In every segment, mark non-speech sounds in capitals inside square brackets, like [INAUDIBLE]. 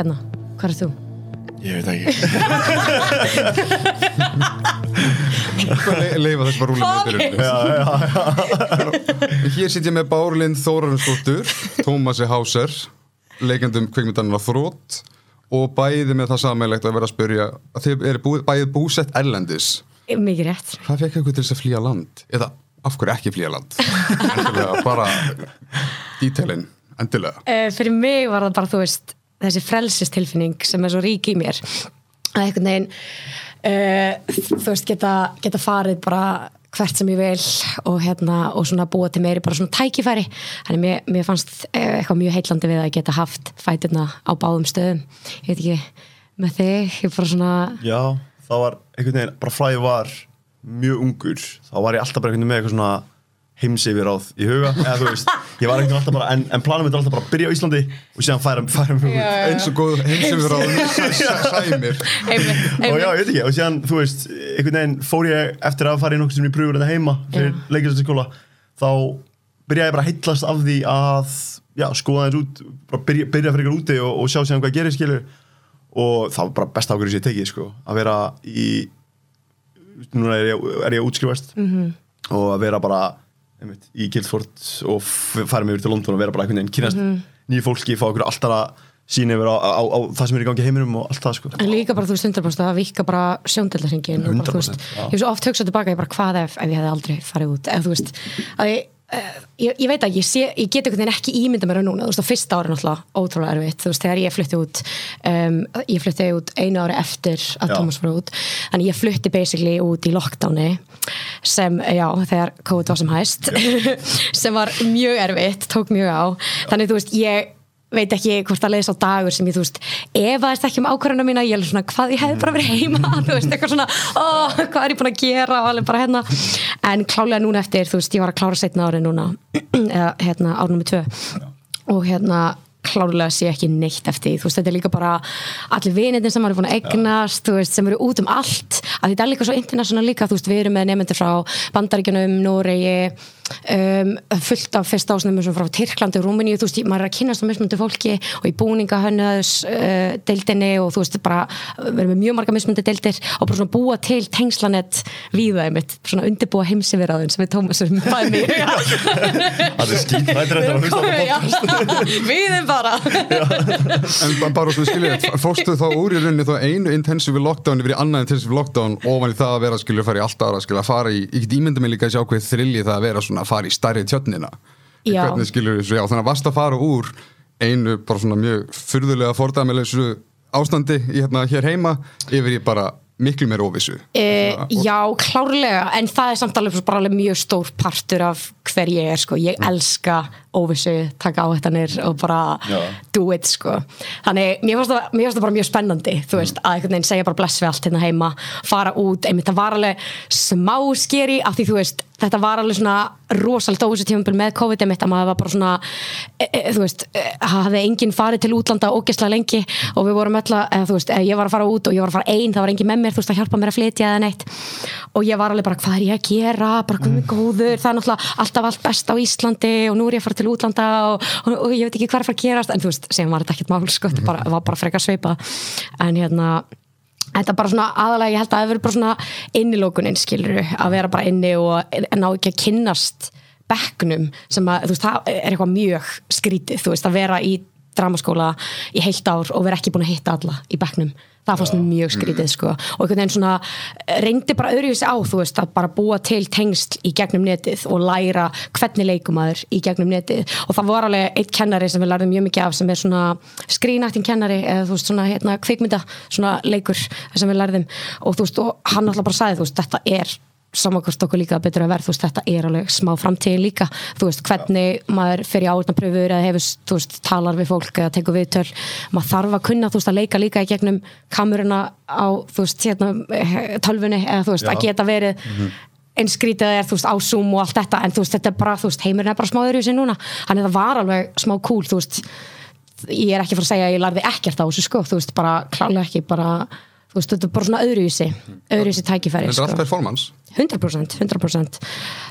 Hérna, hvað er þú? Ég veit ekki Leifa þess bara rúlega með byrjun Hér sitt ég með Bárlind Þórarinsdóttur Tómasi Háser leikendum kvikmyndanina Þrótt og bæði með það sammeilegt að vera að spyrja að þið eru búið, bæðið búsett erlendis Mikið rétt. hvað fekk ykkur til þess að flýja land? eða af hverju ekki flýja land? bara dítelin, endilega Uh, fyrir mig var það bara, þú veist, þessi frelsistilfinning sem er svo rík í mér að einhvern veginn uh, þú veist, geta, geta farið bara hvert sem ég vil og hérna, og svona búa til meiri bara svona tækifæri. Þannig mér, mér fannst eh, eitthvað mjög heitlandi við að geta haft fæturna á báðum stöðum. Ég veit ekki, með þig ég bara svona, Já, það var einhvern veginn, bara frá ég var mjög ungur, þá var ég alltaf bara einhvern veginn með eitthvað svona heimsifir í huga, eða þú veist, ég var veginn alltaf bara, en, en planum mitt var alltaf bara að byrja á Íslandi og síðan færa, færa mig út. eins og góð heimsumur á sæmir. Og já, ég veit ekki, og síðan, þú veist, einhvern veginn fór ég eftir að fara í nokkuð sem ég pröfur þetta heima fyrir Já. leiklistaskóla, þá byrjaði ég bara að heitlast af því að, já, skoða þess út, bara byrja, byrja fyrir ykkur úti og, og sjá síðan hvað gerir, skilur, og það var bara besta ákvörðu sem ég tekið, sko, að vera í, núna er ég, er ég -hmm. bara, einmitt, í Guildford og fara mig yfir til London og vera bara einhvern veginn, kynast nýju fólki, fá okkur alltaf að sína yfir á, á, á, það sem er í gangi heiminum og allt það, sko. En líka bara, þú veist, 100% að vika bara sjóndeldarhingin 100%, já. Ég hef svo oft hugsað tilbaka, ég bara, hvað ef, ef ég hefði aldrei farið út Ef þú veist, að ég, ég, ég veit ekki, ég, sé, ég get einhvern veginn ekki ímynda mér á núna, þú veist, á fyrsta ári náttúrulega ótrúlega erfitt, þú veist, þegar ég flutti út um, ég flutti út einu ári eftir að Já. Thomas fór út þannig ég flutti basically út í lockdowni sem, já, þegar COVID var sem hæst [LAUGHS] sem var mjög erfitt, tók mjög á þannig, þú veist, ég veit ekki hvort að leiðis á dagur sem ég, þú veist, efaðist ekki um ákvarðuna mína, ég er svona, hvað ég hefði bara verið heima, [LAUGHS] þú veist, eitthvað svona, ó, hvað er ég búin að gera? Og alveg bara hérna, en klálega núna eftir, þú veist, ég var að klára setna árið núna, [CLEARS THROAT] eða hérna árið nummer tvö. Og hérna klárlega sé ekki neitt eftir þú veist, þetta er líka bara allir vinirnir sem maður er búin að eignast þú veist, sem eru út um allt. Þetta er líka svo international líka, þú veist, við erum með nefndir frá Bandaríkjunum, Noregi um, fullt af fyrst ásnumum sem frá Tyrklandi og Rúmeníu, þú veist, maður er að kynast á mismunandi fólki og í búningahönnuðs uh, deildinni og þú veist, bara við erum með mjög marga mismunandi deildir og bara svona búa til tengslanett við það einmitt, svona undirbúa heimsifiraðun sem við Tómasum [LAUGHS] bæði mig Það er skýt, það er þetta að hlusta á podcast. [LAUGHS] við erum bara. En ba- bara svona skiljið, [LAUGHS] fórstu þá úr í rauninni þá einu intensive lockdown yfir í annað intensive lockdown ofan í það að vera skiljið að fara í allt ára skiljið að fara í, ég get ímynda mig líka að sjá hvað þrilli það að vera svona að fara í stærri tjötnina Já. hvernig skiljið þessu, já þannig að varst að fara úr einu bara svona mjög furðulega fordæmilegsu ástandi í hérna hér heima yfir í bara miklu meir óvissu. E, já, klárlega, en það er samt alveg bara alveg mjög stór partur af hver ég er, sko, ég elska óvissu, taka áhættanir og bara Já. do it, sko. Þannig, mér finnst það, það bara mjög spennandi þú veist, að einhvern veginn segja bara bless við allt hérna heima fara út, einmitt það var alveg smá skeri, af því þú veist þetta var alveg svona rosalega óvissu tímabil með COVID einmitt, að maður var bara svona e, e, þú veist, e, hafði enginn farið til útlanda ógeðslega lengi og við vorum öll að, þú veist, e, ég var að fara út og ég var að fara ein, það var enginn með mér, þú veist, að hjálpa mér að flytja eða neitt. Og ég var alveg bara, hvað er ég að gera? Bara hvað er góður, það er náttúrulega alltaf allt best á Íslandi og nú er ég að fara til útlanda og, og, og ég veit ekki hvað er að fara að gerast. En þú veist, sem var þetta ekkert mál, sko, þetta bara, var bara Þetta er bara svona aðalega, ég held að það hefur verið bara svona innilókunin, skilur að vera bara inni og ná ekki að kynnast bekknum sem að, þú veist, það er eitthvað mjög skrítið, þú veist, að vera í dramaskóla í heilt ár og vera ekki búin að hitta alla í bekknum. Það fannst mér mjög skrítið sko. Og einhvern veginn svona reyndi bara öðruvísi á þú veist að bara búa til tengsl í gegnum netið og læra hvernig leikumæður í gegnum netið. Og það var alveg eitt kennari sem við lærðum mjög mikið af sem er svona skrínaktin kennari eða þú veist svona hérna kvikmynda svona leikur sem við lærðum. Og þú veist og hann alltaf bara sagði þú veist þetta er samankvæmst okkur líka betur að verð. Þú veist þetta er alveg smá framtíðin líka. Þú veist hvernig maður fer í áhörnapröfur eða hefur, þú veist, talar við fólk eða tekur viðtöl, maður þarf að kunna þú veist að leika líka í gegnum kameruna á, þú veist, hérna tölfunni eða þú veist, Já. að geta verið eins skrítið að er, þú veist, á Zoom og allt þetta. En þú veist, þetta er bara, þú veist, heimurinn er bara smá öðru nú þannig það var alveg smá cool, þú veist. Ég er ekki fara að segja að ég lærði ekkert á þessu sko, þú veist, bara klálega ekki bara, þú veist, þetta er bara svona öðruvísi öðruvísi tækifæri Þetta er sko. performance 100%, 100%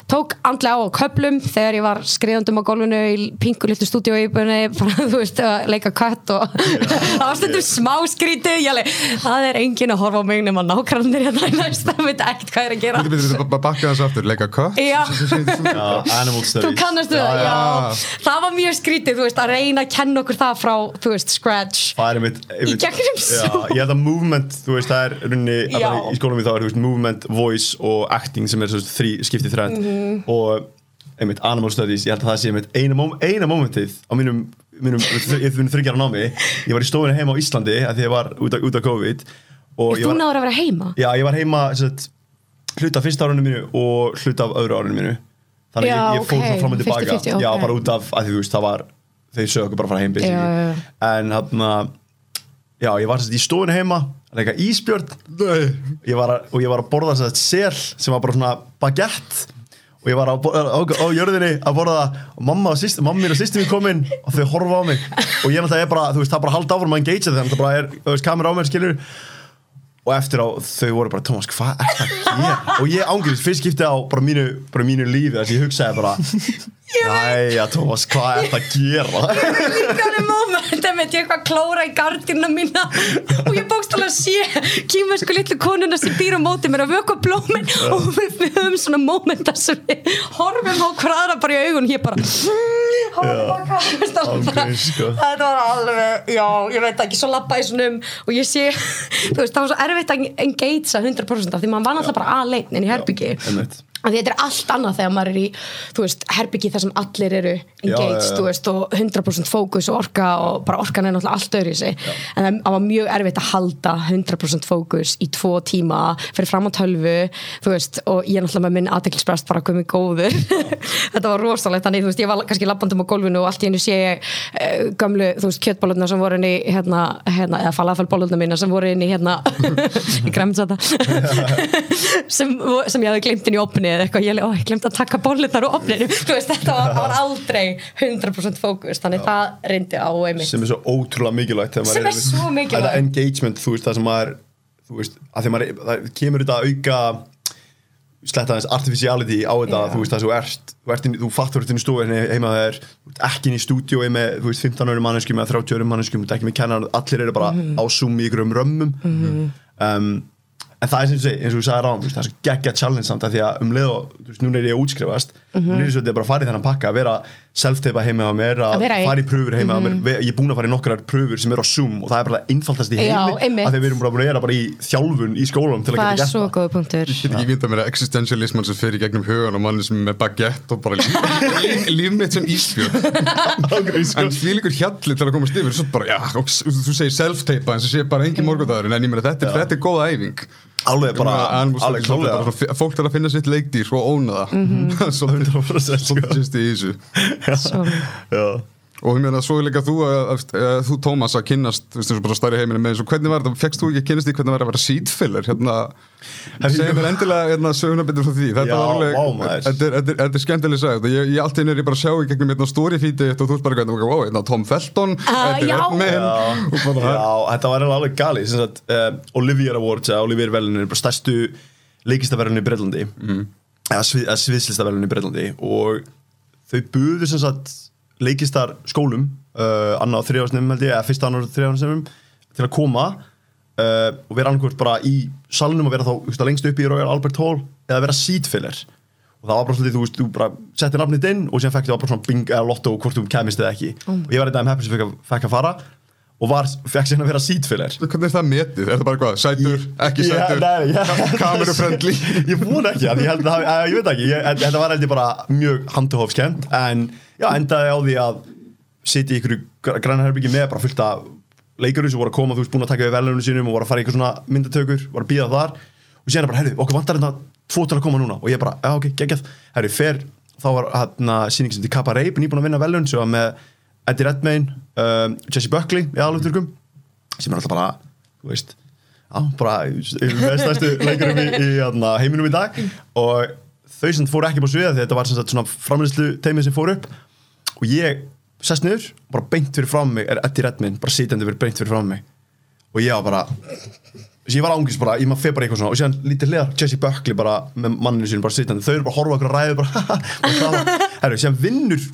tók andlega á köplum þegar ég var skriðandum á gólfinu í pingu litlu stúdíu íbunni [LAUGHS] bara þú veist að leika kött og [LAUGHS] það var stundum smá alveg, það er enginn að horfa á mig nema nákvæmlega hérna í næsta það veit ekkert hvað er að gera Þú betur bara bakka þess aftur, leika kött Já. Já, animal studies þú kannast við það, Já, já. það var mjög skrítið, þú veist, að reyna að kenna okkur það frá, þú veist, scratch Það er einmitt, Í gegnum Já, svo. ég held að movement, þú veist, það er runni, Já. í skólanum þá er, movement, voice og acting sem er svo þrý, skiptið þrætt Mhm. og einmitt animal studies, ég held að það sé einmitt eina, mom eina momentið á mínum, mínum, ég mínum þryggjara námi, ég var í stofinu heima á Íslandi að því ég var út af, út af COVID og ég þú var, náður að vera heima? já, ég var heima sett, hluta fyrsta árunum mínu og hluta af öðru árunum mínu þannig Já, að ég, ég fór ok, svona fram og tilbaka 50-50, já, ok. bara út af, að því þú veist, það var þau sögðu okkur bara að fara heim. Já, já, já. en hann já, ég var í stofinu heima að leika ísbjörn ég að, og ég var að borða sett, sel sem var bara svona baguette. Og ég var á, á, á, jörðinni að borða og mamma, og systir, mamma mín og sýstir mín komin og þau horfa á mig. Og ég náttúrulega er bara, þú veist, það er bara halda áfram að engagea þeim, það bara er, þú veist, kamera á mér skilur og eftir á, þau voru bara Thomas, hvað er það að gera? og ég ángriðis, fyrst skipti á bara mínu, bara mínu lífi þess að ég hugsaði bara Jæja, Thomas, hvað er það að gera? Líkaði moment, einmitt, ég eitthvað klóra í gardina mína og ég bókstala sé kýmessku litlu konuna sem býr á móti mér að vöka blómin og við, höfum svona momenta sem við horfum á hver aðra bara í augun ég bara það Ángríns, sko. þetta var alveg, já, ég veit ekki svo lappa í svona um og ég sé þú veist, það var svo erfitt að engagea 100% af því maður var náttúrulega bara aðlein inn í herbyggi. Að þetta er allt annað þegar maður er í þú veist, herbyggi þar sem allir eru engaged, já, já. þú veist, og 100% fókus og orka og bara orkan er náttúrulega allt öðru í sig en það það var mjög erfitt að halda 100% fókus í tvo tíma fyrir fram á tölvu, þú veist og ég er náttúrulega með minn aðteklisbrest bara komið góður. [LAUGHS] Þetta var rosalegt, þannig þú veist, ég var kannski labbandum á gólfinu og allt í hennu sé ég uh, gömlu, þú veist, kjötbólurna sem voru inn í hérna, hérna eða falafelbólurna mína sem voru [LAUGHS] [LAUGHS] inn í hérna opni eða eitthvað, ég, ég glemt að taka bólurnar úr opninu, þú veist, þetta var, var aldrei 100% fókus, þannig það reyndi á einmitt sem er svo ótrúlega mikilvægt Sem maður er svo mikilvægt. Þetta engagement, þú veist, það sem maður veist, maður, það kemur þetta að auka sletta aðeins artificiality á þetta, Já. þú veist, það sem þú ert þú, ert inn, þú fattur þetta í stofu heima þegar ekki inn í stúdíói með, þú veist, 15 örum manneskum eða 30 örum manneskum, ekki með kennar allir eru bara Mhm. á Zoom í ykkur um römmum um, en það er sem þú segir, eins og þú sagði ráðum, það er svo geggja challenge samt að því að um leið og, þú veist, núna er ég að útskrifast Mhm. núna er ég þetta bara að fara í þennan pakka að vera self-teipa heima á mér, að, Að vera Mhm. fara í pröfur heima á mér, Ve- ég er búin að fara í nokkrar pröfur sem eru á Zoom og það er bara einfaldast í heimi að því við erum bara búin að vera bara í þjálfun í skólanum til að það geta er gert svo það. Ég get ekki mynda mér að existentialisman sem fer í gegnum hugan og manni sem er með baguette og bara líf, [LAUGHS] líf mitt sem ísbjörn. En því líkur hjalli til að komast yfir svo bara, já, þú segir self-teipa en sem sé bara engin morgundagur en ég meina þetta, er- þetta er góða æfing alveg bara, alveg klálega fólk er að finna sitt leikdýr og óna það svolítið 100% sko. svolítið sýst í þessu. Svo, Já. Og ég meina svo er líka þú að, að, að þú Tómas að kynnast þú veist eins og bara stærri heiminu með eins og hvernig var þetta, fekkst þú ekki að kynnast því hvernig var að vera seedfiller hérna, segja mér endilega hérna, söguna betur frá því. Þetta Já, var alveg, þetta er, þetta er, þetta er skemmtileg sagt ég, ég allt einu er ég bara að sjá í gegnum hérna storyfeedið og þú veist bara hvernig, wow, hérna Tom Felton þetta er. Redman og bara Já, þetta var alveg gali sem sagt, uh, Olivier Awards, Olivier Velin er bara stærstu leikistaverðinu í Breitlandi Mhm. eða, svið, leikistar skólum uh, annað á þrjáðsnefum held ég, eða fyrsta annar þrjáðsnefum til að koma uh, og vera annarkvort bara í salnum og vera þá veist, lengst upp í Royal Albert Hall eða vera seatfiller og það var bara svolítið, þú veist, þú bara settir nafnið inn og sem fekk það bara svona bing eða lotto hvort þú kemist eða ekki. Og ég var einn af þeim heppin sem fekk að, fekk að fara og var, fekk síðan að vera seatfiller. Hvernig er það metið, er það bara hvað, sætur, ekki sætur? kamerufriendly? [LAUGHS] Ég vona ekki, ég held að, ég veit ekki. Þetta var held ég bara mjög handahófskend en já, endaði á því að sitja í ykkur grænherbyggji með bara fullt af leikurum sem voru að koma, þú veist, búin að taka við velunum sínum og voru að fara í eitthvað svona myndatökur, voru að býða þar. Og síðan er bara, herru, okkur vantar hérna tvo til að koma núna. Og ég bara, já, ok, geggjað. Herru, fer, þá var hérna síning sem til Kappa Reip, nýbúin að vinna velun sem var með Eddie Redmayne, um, Jesse Buckley í aðlöfturkum sem er alltaf bara, þú veist já, bara með stærstu leikurum í, í hérna, heiminum í dag. Og þau sem fóru ekki på sviða því þetta var sagt svona framlýslu teimið sem fóru upp. Og ég sest niður, bara beint fyrir fram mig er Eddie Redmayne, bara sitjandi fyrir beint fyrir fram mig. Og ég var bara ég var ángist bara, ég maður feð bara eitthvað svona. Og síðan lítið hliðar, Jesse Buckley bara með manninu sín bara sittandi, þau eru bara að horfa okkur að ræðu bara, [LAUGHS] og það, herru, síðan vinnur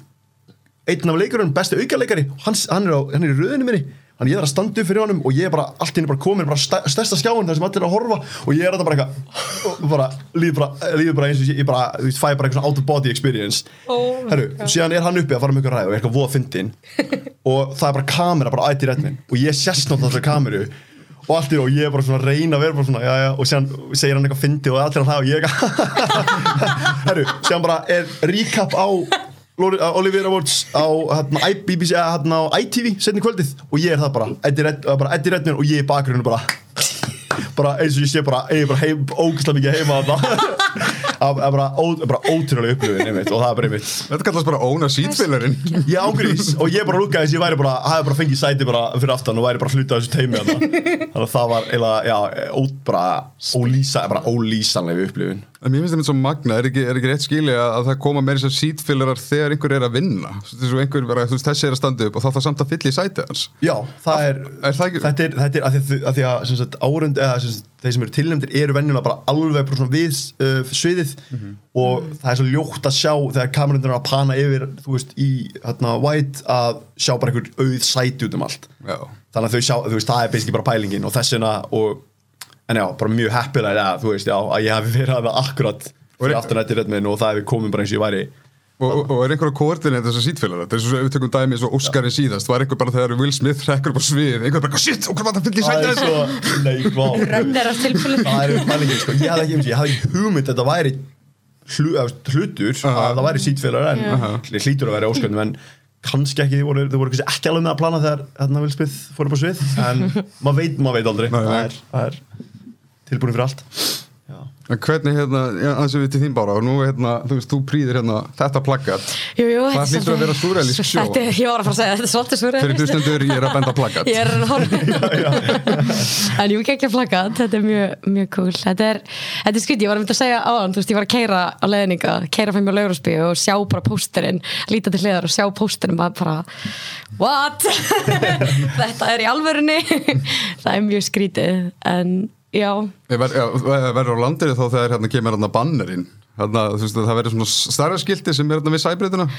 einn af leikurinn, besti aukaleikari hans, hann, er á, hann er í röðinu minni hann ég er að standa upp fyrir honum og ég er bara allt inn bara komin, bara stæ- stærsta skjáin þar sem allir er að horfa og ég er þetta bara eitthvað [LAUGHS] líður bara, líður bara eins og ég, bara, þú veist, fæ bara eitthvað out of body experience. Oh herru, síðan er hann uppi að fara ykkur ræð og er eitthvað voða fyndin [LAUGHS] og það er bara kamera bara ætti rétt minn og ég sést náttúrulega kameru og allt í og ég er bara svona að reyna að vera bara svona já, já, og síðan segir hann eitthvað fyndi og allir að það og ég [LAUGHS] herru, síðan bara er recap á Oliver Awards á hérna, BBC, eða, hérna, á ITV setni kvöldið og ég er það bara. Eddie Eddie Redmayne og ég í bakgruninu bara. [LAUGHS] Bara eins og ég sé bara ég er bara heim, ógæslega mikið heima þarna [LAUGHS] það er bara, ó, bara ótrúlega upplifin einmitt, og það er bara einmitt Þetta kallast bara óna sítfélagurinn ég ágrís og ég bara lúkaði þess að ég væri bara hafi bara fengið sæti bara fyrir aftan og væri bara hluta þessu teimi þarna. þannig að það var eiginlega, já, ó, bara ólýsa, bara ólýsanlega upplifin En mér finnst þetta svo magna, er ekki, er ekki rétt skilja að það koma meira sem sítfélagar þegar einhver er að vinna? Þess að einhver bara, þú veist, þessi er að standa upp og þá þarf samt að fylla í sætið hans. Já, það er, Er það ekki- þetta er, þetta er að því að, að, því að árund eða þeir sem eru tilnæmdir eru venjulega bara alveg bara við uh, sviðið og það er svo ljótt að sjá þegar kamerundur er að pana yfir þú veist, í hérna, white að sjá bara einhver auð sæti út um allt. Já, þannig að þau sjá, þú veist, það er basically bara pælingin og þessina og en já, bara mjög heppilega, ja, þú veist, já, að ég hef verið að það akkurat fyrir minn og það hefur komið bara eins og ég væri og, og, er einhver að koordinata þessar sítfélagar er svo ef við tökum dæmi eins og Óskarinn síðast var einhver bara þegar Will Smith hrekkur upp á svið einhver bara, shit, okkur að fylla í er nei, hvað Rönnir af tilfellin það er pælingin, sko, ég hafði ekki, ég hafði ekki hugmynd að þetta væri hlu, hlutur að það væri sítfélagar en hlýtur að vera ósköndum en kannski ekki, þau voru, þau voru ekki alveg með að plana þegar hérna Will Smith fór upp á svið en [LAUGHS] maður veit, maður veit aldrei. Nei. það er, er tilbúin fyrir allt En hvernig, hérna, aðeins við til þín bára og nú, hérna, þú veist, þú prýðir hérna þetta plaggat Jú, jú, Það hlýtur að vera súrrealísk sjó. Þetta er, ég var að fara að segja, þetta er svolítið Fyrir súræðist hlustendur, ég er að benda plaggat [LAUGHS] Ég er að horfa. [LAUGHS] En jú, ekki plakat, þetta er mjög, mjög cool. Þetta er, þetta er skrítið, ég var að mynda að segja áðan Þú veist, ég var að keira á leðninga Keira fyrir mjög laugurspí og sjá bara pósterinn Líta til hliðar og sjá pósterinn bara, bara What? [LAUGHS] þetta er í alvörunni. Það er mjög skrítið En já, Ég ver- já, verður á landinu þá þegar hérna kemur hérna bannerinn. Hérna, þú veist, það verður svona starra skilti sem er hérna við sæbreytuna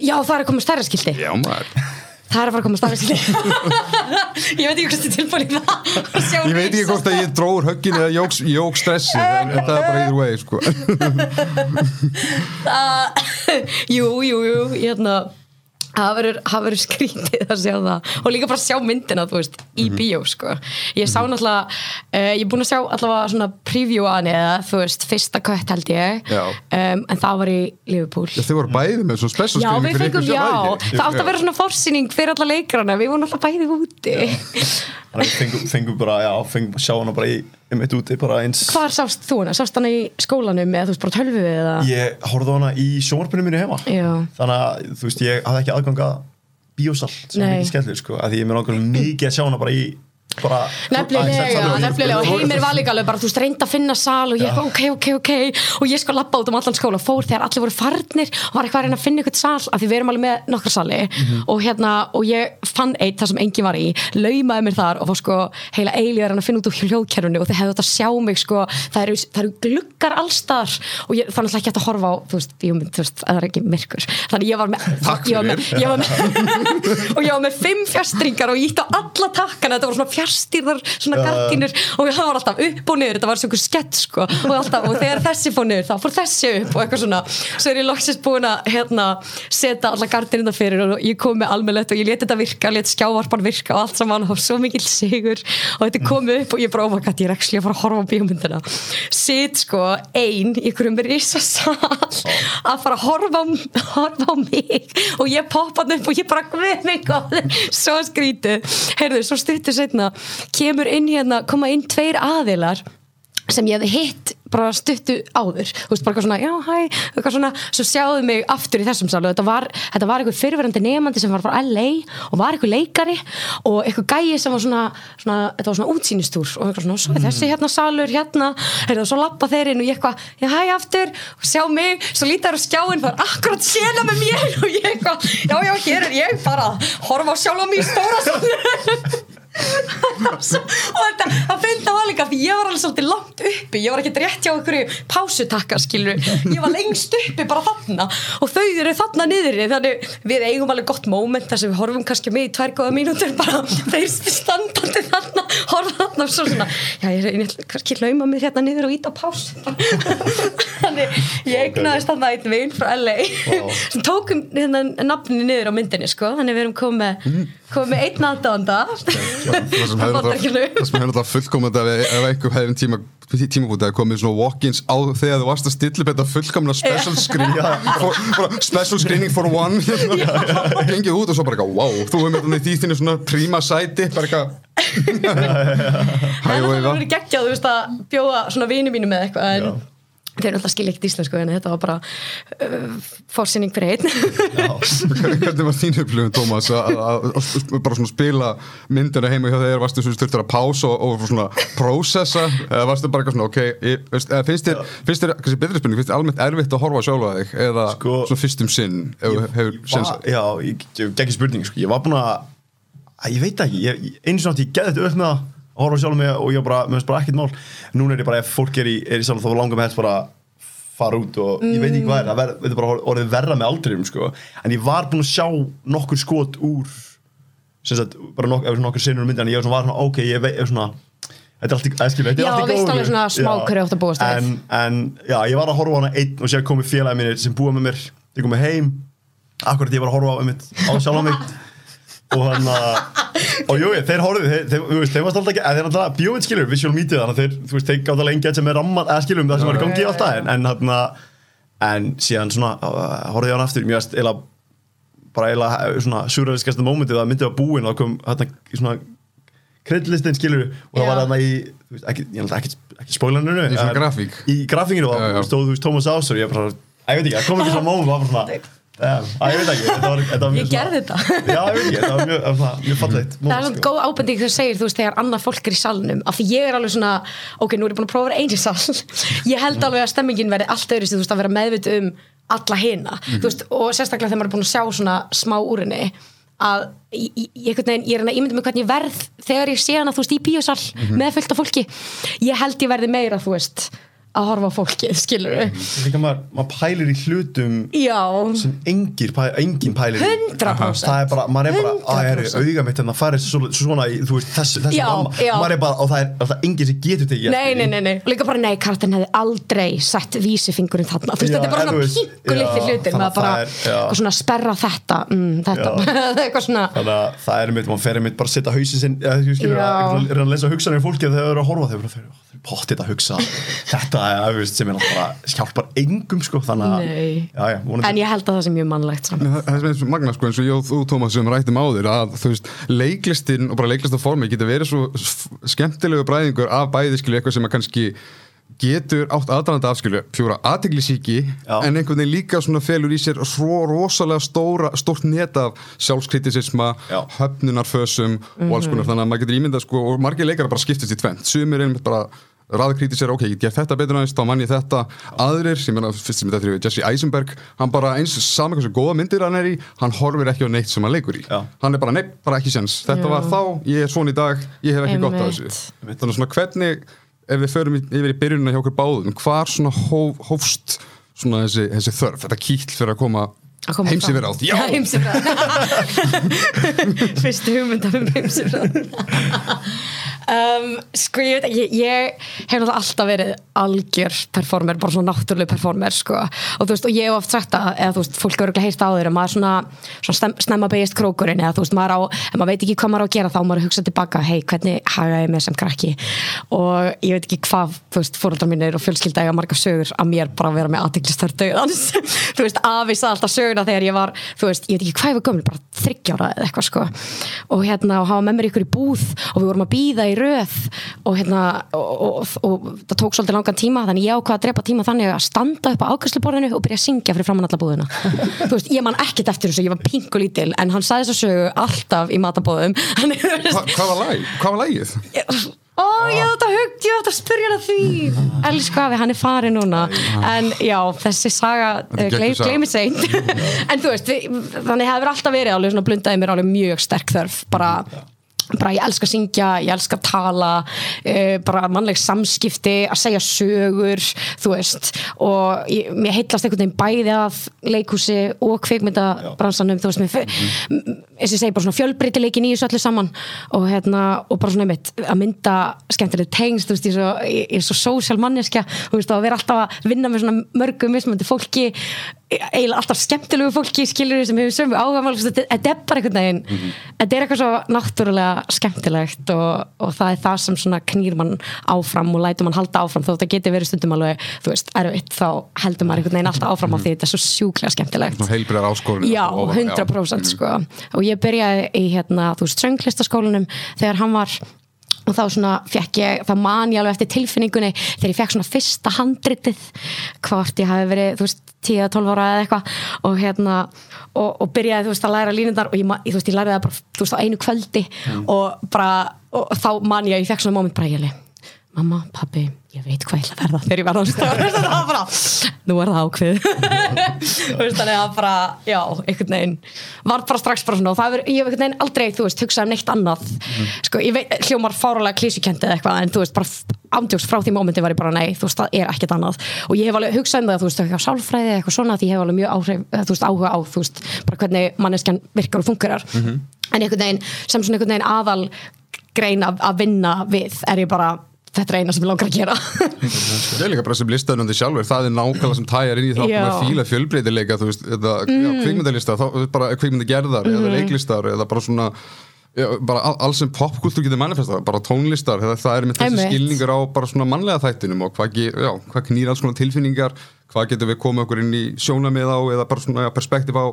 já það er að koma stærra skilti. Já, maður. Það er að fara að koma stærra skilti. [LAUGHS] Ég veit ekki hvort þið tilbúin í það Ég veit ekki hvort að ég dróður höggin eða jók, jók stressi en, það er bara either way, sko. [LAUGHS] [LAUGHS] Jú, jú, jú hérna það verður skrítið að sjá það. Og líka bara sjá myndina, þú veist, í Mhm. bíó sko. ég sá náttúrulega uh, ég er búin að sjá allavega svona preview að henni eða þú veist, fyrsta kött held ég. Já. um, en það var í Liverpool. Já, Þau voru bæði með svona special Já, screening við fengum, já, það átti að vera svona forsýning fyrir alla leikrana, við vorum alltaf bæði úti [LAUGHS] Þannig að fengum, bara, já, fengum sjá hana bara í, um eitt úti bara eins Hvar sást þú hana? Sást hana í skólanum eða þú veist bara á tölvu eða? Ég horfði hana í sjónvarpinu mínu heima Já. Þannig að, þú veist, ég hafði ekki aðgang að bíósal sem er Nei. ekki skellur, sko að því ég mér langar mikið að sjá hana bara í Nefnilega, nefnilega. Og Heimir. Var líka alveg bara, þú veist, reyndi að finna sal og ég eitthvað, ok, ok, ok. Og ég sko lappa út um allan skóla, fór þegar allir voru farnir og var eitthvað að reyna að finna eitthvað sal af því við erum alveg með nokkra sali. Og hérna, og ég fann eitt þar sem engin var í laumaði mér þar og fór sko heila eilíðar að finna út úr hljóðkerfunu og þið hefðu þetta að sjá mig sko, það eru, það eru gluggar allstar og ég, þannig að ekki að horfa á þú veist, ég mynd, þú veist, [LAUGHS] ég með, ég með, ég með ég með ég voru svona gardínur og það var alltaf upp og niður þetta var svona skett sko. Og, alltaf, og þegar þessi fór niður þá fór þessi upp og eitthvað svona. Svo er ég loksist búin að hérna, setja alla gardínuna fyrir og ég kom með almennlegt og ég leti þetta virka, leti skjávarpan virka og allt saman og svo mikil sigur. Og þetta kom upp og ég bara, oh my god, ég er ekki að fara að horfa á bíómyndina. Sitt sko ein í einhverjum risasal að fara að horfa horfa á mig. Og ég poppaði upp og ég bara við mig svo skrítið heyrðu, svo stuttur setna kemur inn hérna, koma inn tveir aðilar sem ég hefði hitt bara stuttu áður, þú veist, bara eitthvað svona já, hæ, eitthvað svona, svo sjáðu mig aftur í þessum sálu, þetta var, þetta var eitthvað fyrirverandi nefandi sem var frá LA og var eitthvað leikari og eitthvað gæi sem var svona, svona þetta var svona útsýnistúr og eitthvað svona, svo er þessi hérna salur hérna, hérna, svo lappa þeir inn og ég eitthvað, já, hæ, aftur og sjá mig, svo lítar á skjáin það er akkurat sena með mér og ég eitthvað já, já, hér er ég bara horfa á sjálf á [LAUGHS] og þetta, það finnst það var líka því ég var alveg svolítið langt uppi. Ég var ekki rétt hjá einhverju pásutakka skilur ég var lengst uppi bara þarna. Og þau eru þarna niður þannig við eigum alveg gott moment þar sem við horfum kannski með í tvær góða mínútur bara. Þeir standandi þarna horfa þarna og svo svona já ég er ég, kannski lauma mig hérna niður og ít á pásu þannig ég eignaðist þarna einn veginn frá LA sem tókum hérna nafninu niður á myndinni sko. Þannig við erum komið komið með einn aðdánda það sem hefur [LAUGHS] það fullkomandi ef, einhver hefði tíma tímabútið að komið svona walk-ins á þegar þú varst að stilla upp þetta fullkomna special screen [LAUGHS] for, for, special screening for one. [LAUGHS] Gengið út og svo bara eitthvað wow, þú hefur með þannig því þínu svona príma sæti bara eitthvað. Það er Hæ, alltaf Eva. verið geggjað, þú veist, að bjóða svona vini mínu með eitthvað, en Eru alltaf skilja ekkert íslensku, en þetta var bara uh, fórsynning fyrir einn. [LAUGHS] hvernig var þín upplifun Tómas að bara svona spila myndina heima hjá þeir varstu svona styrtur að pása og, og svona prósessa? Eða varstu bara eitthvað svona ok ég, veist, eða finnst þér, finnst þér, kannski betri spurning finnst þér almennt erfitt að horfa á sjálfa þig eða Sko- svona fyrstum sinn ef þú hefur séns Va- Já, ég, ég geggi spurning sko. ég var búin að, ég veit ekki ég, ég- einu svona átti ég með það að horfa sjálf mig og ég bara, mér finnst bara ekkert mál núna er ég bara, ef fólk er í, er í saman þá langar mig helst bara fara út og ég veit ekki hvað er það ver, þetta er bara orðið verra með aldrinum sko. en ég var búin að sjá nokkur skot úr sem sagt, bara nok, nokkur sinnur myndi en ég var svona, ok, ég veit, svona þetta er allt í, er Já, í veist góðu. alveg svona smá Já. hverju átt að búast við. en, en já, ég var að horfa á hana einn og sér komið félagi mínir sem búa með mér ég komið heim akkurat ég var að horfa á, einmitt, á sjálf á mig og hann að [LAUGHS] og jú, þeir horfðu, þeir, þeir, veist, þeir varst alltaf ekki þeir alltaf bjóðið skilur, visual media þannig að þeir, þú veist, þeir gátt alveg engi sem er ramman eða skilur um það sem var í gangi alltaf en, en hann en síðan svona, uh, horfði ég á hann aftur mjög að eila bara eila svona surrealiskasta mómentið að myndið var búin og kom hérna svona kreddlistin skilur og það var þarna í þú veist, ekki, ég ætla ekki, ekki spoilaninu Í svona grafík? í grafíkinu og stóð þú veist Thomas Ásur ég bara, ég veit ekki, það kom ekki [LAUGHS] svona móment það var svona Damn, að ég veit ekki, þetta var, þetta var mjög Ég gerði þetta. Já, ég veit ekki, þetta var mjög, það var mjög fallegt Það er svona góð ábending þegar þú segir, þú veist, þegar annað fólk er í salnum, af því ég er alveg svona, ok, nú er ég búin að prófa að vera einn í sal, [LAUGHS] ég held alveg að stemmingin verði allt öðru, þú veist, að vera meðvitt um alla hina, þú veist, og sérstaklega þegar maður er búin að sjá svona smá úr henni, að ég, ég, veginn, ég er að ímynda mig hvernig ég verð þegar ég sé hana, þú veist, í bíosal með fullt af fólki, ég held ég verði meira, þú veist, að horfa fólkið, skilur við, Líka maður, maður pælir í hlutum já, sem engir, engin pælir í. 100%. Það er bara, maður er bara, að er 100%. auga mitt en það farið svo, svona í, þú veist, þessu, þessu Já, ramma já. maður er bara, og það er, það er engin sem getur tekið Nei, nei, nei, nei, og líka bara nei, karakterin hefði aldrei sett vísifingurinn þarna, þú veist, Já, þetta er bara en þú svona veist, litli já, hlutir. þannig með að bara, það er- já. eitthvað svona sperra þetta, mm, þetta, [LAUGHS] eitthvað svona Þannig að það er mitt, maður fer mitt bara að setja hausin sinn, eða þú skilur, Já. að reyna að lesa hugsanir fólki að þau eru að horfa, þau? Bara, þau eru pottið að hugsa. [LAUGHS] Þetta, veist, sem er náttúrulega bara hjálpar engum, sko, þannig að já, já, En ég held að það sé mjög mannlegt saman. Það það sem er svo magna sko eins og ég og þú Tómas sem rættum áður að þú veist leiklistin og bara leiklistaformi getur verið svo skemmtilegu bræðingur af bæði skilju eitthvað sem að kannski getur átt aðdæðanda afskilju fjóra aðteglisíki en einhvern veginn líka svona felur í sér svo rosalega stóra, stórt net af sjálfskritisisma, Já. höfnunarfösum og alls konar. Þannig að maður getur ímyndað sko og margir leikara bara skiptist í tvent sumir einmitt bara raðkritisir, ok, ég get þetta betur næst, þá mann ég þetta. Aðrir, sem er fyrst sem þetta er Jesse Eisenberg, hann bara eins saman hversu góða myndir hann er í, hann horfir ekki á neitt sem hann leikur í, Já. hann er bara neitt, bara ekki sens, þetta Já. var þá, ég er svona í dag ég hef ekki gott af Einmitt. þessu þannig að svona hvernig, ef við förum yfir í byrjunina hjá okkur báðum, hvar svona hóf, hófst svona þessi, þessi þörf, þetta kýll fyrir að koma Að átt, já, heimsifir [LAUGHS] [LAUGHS] Fyrstu hugmyndar um heimsifir [LAUGHS] um, Sko ég veit ekki Ég hef náttúrulega alltaf verið algjör performer, bara svona náttúrulega performer sko. og þú veist, og ég hef oft sagt að eða veist, fólk hefur ekki heyrst á að maður svona, svona stem, snemma beigist krókurinn eða þú veist, maður á, ef maður veit ekki hvað maður á að gera þá maður að hugsa tilbaka, hei, hvernig haga ég með sem krakki? Og ég veit ekki hvað þú veist, fóröldrar mínir og fjölskylda eiga margar sögur að mér bara vera með aðteglistar döðans [LAUGHS] þú veist, afi sagði alltaf söguna þegar ég var, þú veist, ég veit ekki hvað ég var gömul bara í röð og hérna, og, og, og, það tók svolítið langan tíma, þannig ég ákvað að drepa tíma þannig að standa upp á ákvæsluborðinu og byrja að syngja fyrir framann alla búðina. [LAUGHS] Þú veist, ég man ekkert eftir þessu, ég var pingu lítil en hann sagði þess að sögu alltaf í matabóðum. [LAUGHS] Hva, hvað var læg, hvað var lægið? Ó, ég átt að hugja, ég átt að spyrja hann að því. Elsku afi, hann er farið núna. En já, þessi saga uh, saga. gleymi seint. [LAUGHS] En þú veist, við, þannig hefur alltaf verið alveg svona blundaði mér alveg mjög sterk þörf. Bara bara ég elska að syngja, ég elska að tala uh, bara mannleg samskipti að segja sögur þú veist. Og ég, mér heitlast einhvern veginn bæði af leikhúsi og kvikmyndabransanum þú veist, mér, mm. eins og ég segi bara svona fjölbreytileikin í þessu öllu saman. Og hérna, og bara svona einmitt að mynda skemmtileg tengst, þú veist, ég er svo, ég er svo social manneskja, þú veist, og að vera alltaf að vinna með svona mörgum mismöndi fólki eiginlega alltaf skemmtilegu fólki skilur sem hefur sömu áhugamál þetta er bara einhvern veginn mm -hmm. þetta er eitthvað svo náttúrulega skemmtilegt og, og það er það sem svona knýr mann áfram og lætur mann halda áfram. Þó þetta getur verið stundum alveg, þú veist, erfitt þá heldur maður einhvern veginn alltaf áfram á því þetta er svo sjúklega skemmtilegt. Heilbriðar áskorun já, 100% sko. Og ég byrjaði í hérna, þú veist, strönglistaskólanum þegar hann var og þá svona fekk ég, þá man ég alveg eftir tilfinningunni þegar ég fekk svona fyrsta handritið hvort ég hafi verið, þú veist 10-12 ára eða eitthvað og hérna og, og byrjaði þú veist að læra línundar og ég, þú veist, ég læriði það bara þú veist á einu kvöldi mm. og bara og, þá man ég ég fekk svona móment bara ég leið mamma, pabbi, ég veit hvað ég ætla að verða þegar ég verða á stöður [LAUGHS] það var bara, nú er það ákveð þannig að bara, já, einhvern veginn var bara strax bara svona og það er, ég hef einhvern veginn aldrei, þú veist, hugsað um neitt annað. Mm. sko, ég veit, hljómar fáralega klísukendið eitthvað, en þú veist, bara ándjóks frá því mómenti var ég bara, nei, þú veist, það er ekkert annað. Og ég hef alveg hugsað um það, þú veist, eitthvað sálfræði eitthvað svona, því ég hef alveg mjög áhrif, þú veist, áhuga á, þú veist, bara hvernig manneskjan virkar og fungerar, mm -hmm. en einhvern veginn sem svona einhvern veginn aðal grein að vinna við er ég bara þetta er eina sem ég langar að gera Það er líka bara sem listaðunundi sjálfur það er nákvæmlega sem tæjar inn í þá með fíla fjölbreytileika þú veist, mm. kvikmyndalista bara kvikmyndagerðar mm. eða leiklistar eða bara svona já, bara alls sem popkultur getur manifesta bara tónlistar, það er með þessi skilningar á bara svona mannlega þættinum og hvað, já, hvað knýr alls konar tilfinningar hvað getur við komið okkur inn í sjónamið á eða bara svona perspektíf á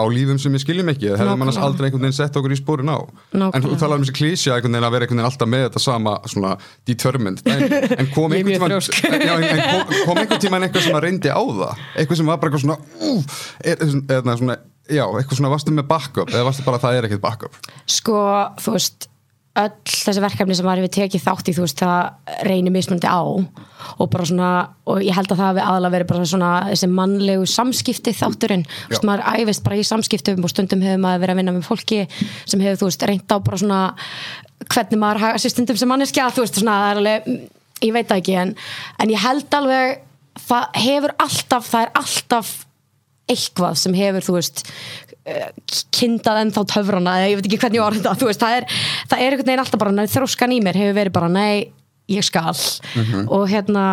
á lífum sem við skiljum ekki það hefði mannast aldrei einhvern veginn sett okkur í spórin á Nákvæmlega. en þú talaði um þessi klísja einhvern veginn að vera einhvern veginn alltaf með þetta sama svona determined. En, [LAUGHS] en kom einhvern tíma já, en, kom, kom einhvern tíma en eitthvað sem að reyndi á það? Eitthvað sem var bara eitthvað svona, uh, er, svona já, eitthvað svona varstu með backup? Eða varstu bara að það er ekkert backup? Sko, þú veist öll þessi verkefni sem maður hefur tekið þátt í þú veist það reynir mismundi á og bara svona og ég held að það hefði aðalega verið bara svona þessi mannlegu samskipti þátturinn. Þú veist maður æfist bara í samskiptum og stundum hefur maður verið að vinna með fólki sem hefur þú veist reynd á bara svona hvernig maður hafa þessi stundum sem manneskja þú veist svona það er alveg ég veit ekki en, en ég held alveg það hefur alltaf það er alltaf eitthvað sem hefur þú veist Kynnað ennþá töfrana ég veit ekki hvernig ég var þetta veist, það, er, það er einhvern veginn alltaf bara þróskan í mér hefur verið bara nei, ég skal. Mm -hmm. og hérna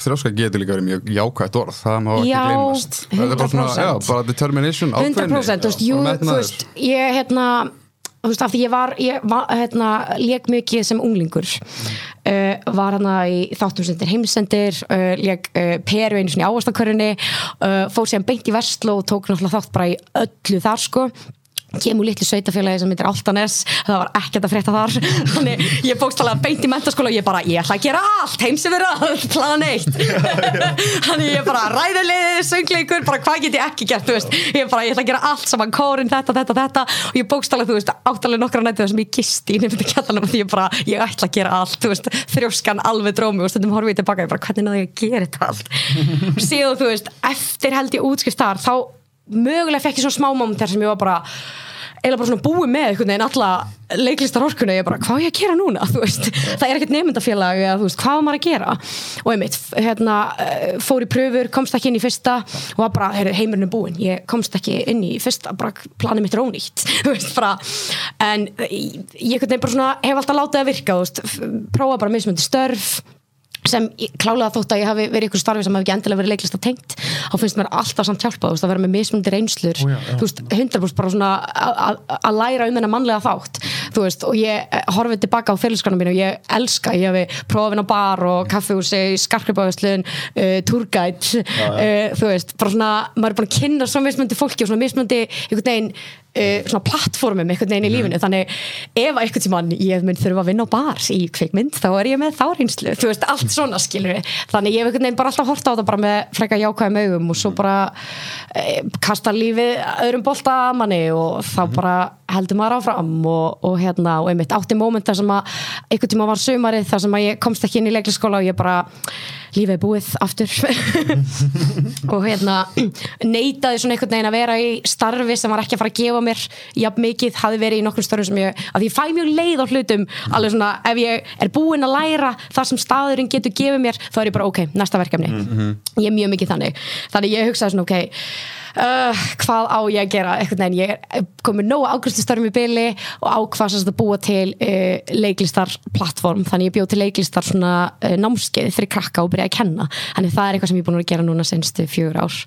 þróska getur líka verið mjög jákvægt orð það má ekki gleymast. Það er bara, svona, já, bara determination 100% þú veist, jú, þú veist ég hérna þú veist, af því ég var, ég var hérna, leik mikið sem unglingur. Uh, var hérna í þáttum sem heimsendir, uh, leik uh, peru einu svona í áherstakörunni uh, fór sér beint í verslu og tók náttúrulega þátt bara í öllu þar sko kemur litlu sveitafélagi sem heitir Altanes það var ekkert að frétta þar. [LAUGHS] Þannig ég bókst alveg beint í mentaskóla og ég bara ég ætla að gera allt, allt plan eitt. [LAUGHS] Þannig ég bara ræðilegði, söngleikur, bara hvað get ég ekki gert þú veist, ég bara ég ætla að gera allt saman kórin, þetta, þetta, þetta. Og ég bókst alveg, þú veist, áttalega nokkra nættið sem ég gisti í nefndi kjallanum því ég bara ég ætla að gera allt, þú veist, þrjóskan alveg drómi og stundum horfið tilbaka, ég bara [LAUGHS] ég ég mögulega fekk ég svona smá moment þar sem ég var bara eða bara svona búið með einhvern veginn alla leiklistar orkunni, ég bara, hvað er ég að gera núna? [LAUGHS] Það er ekkert nefndafélag hvað er maður að gera? Og einmitt, hérna, eh, fór í pröfur, komst ekki inn í fyrsta og bara, heimurinn er búinn, ég komst ekki inn í fyrsta, bara planið mitt er ónýtt [LAUGHS] en ég svona, hef alltaf látið að virka veist, prófa bara mismundi störf sem klálega þótt að ég hafi verið ykkur starfi sem hafi ekki endilega verið leiklist að tengt þá finnst mér alltaf samt hjálpa þú veist að vera með mismundi reynslur Ó, já, já. þú veist, 100% bara svona að læra um þennan mannlega þátt þú veist, og ég eh, horfið tilbaka á félagskanum mín og ég elska, ég hefi prófin á bar og kaffehúsi, skarkripáðuslun uh, turgætt uh, þú veist, bara svona, maður er búin að kynna svo mismundi fólki og svona mismundi einhvern veginn Uh, svona plattformum einhvern veginn í mm. lífinu. Þannig ef einhvern tíman ég mynd þurfa að vinna á bar í kveikmynd þá er ég með þá reynslu. Þú veist allt svona skilur við þannig ég hef einhvern veginn bara alltaf horta á það bara með freka jákvæðum augum og svo bara uh, kasta lífið öðrum bolta að manni og þá bara heldur maður áfram og, og hérna, og einmitt átti mómenta sem að einhvern tíma var sumarið þar sem að ég komst ekki inn í leikliskóla og ég bara lífið er búið aftur. [LAUGHS] Og hérna neitaði svona einhvern veginn að vera í starfi sem var ekki að fara að gefa mér jafn mikið, hafi verið í nokkur störfum sem ég, að ég fæ mjög leið á hlutum alveg svona, ef ég er búin að læra það sem staðurinn getur gefið mér þá er ég bara ok, næsta verkefni. Ég er mjög mikið þannig, þannig ég hugsaði svona ok Uh, hvað á ég að gera? Einhvern veginn, ég er komið nógu ákvæmstustörfum í byli og ákvæmst að búa til uh, leiklistar plattform þannig ég bjóð til leiklistar svona uh, námskeið fyrir krakka og byrja að kenna. Þannig það er eitthvað sem ég er búin að gera núna senstu fjögur ár.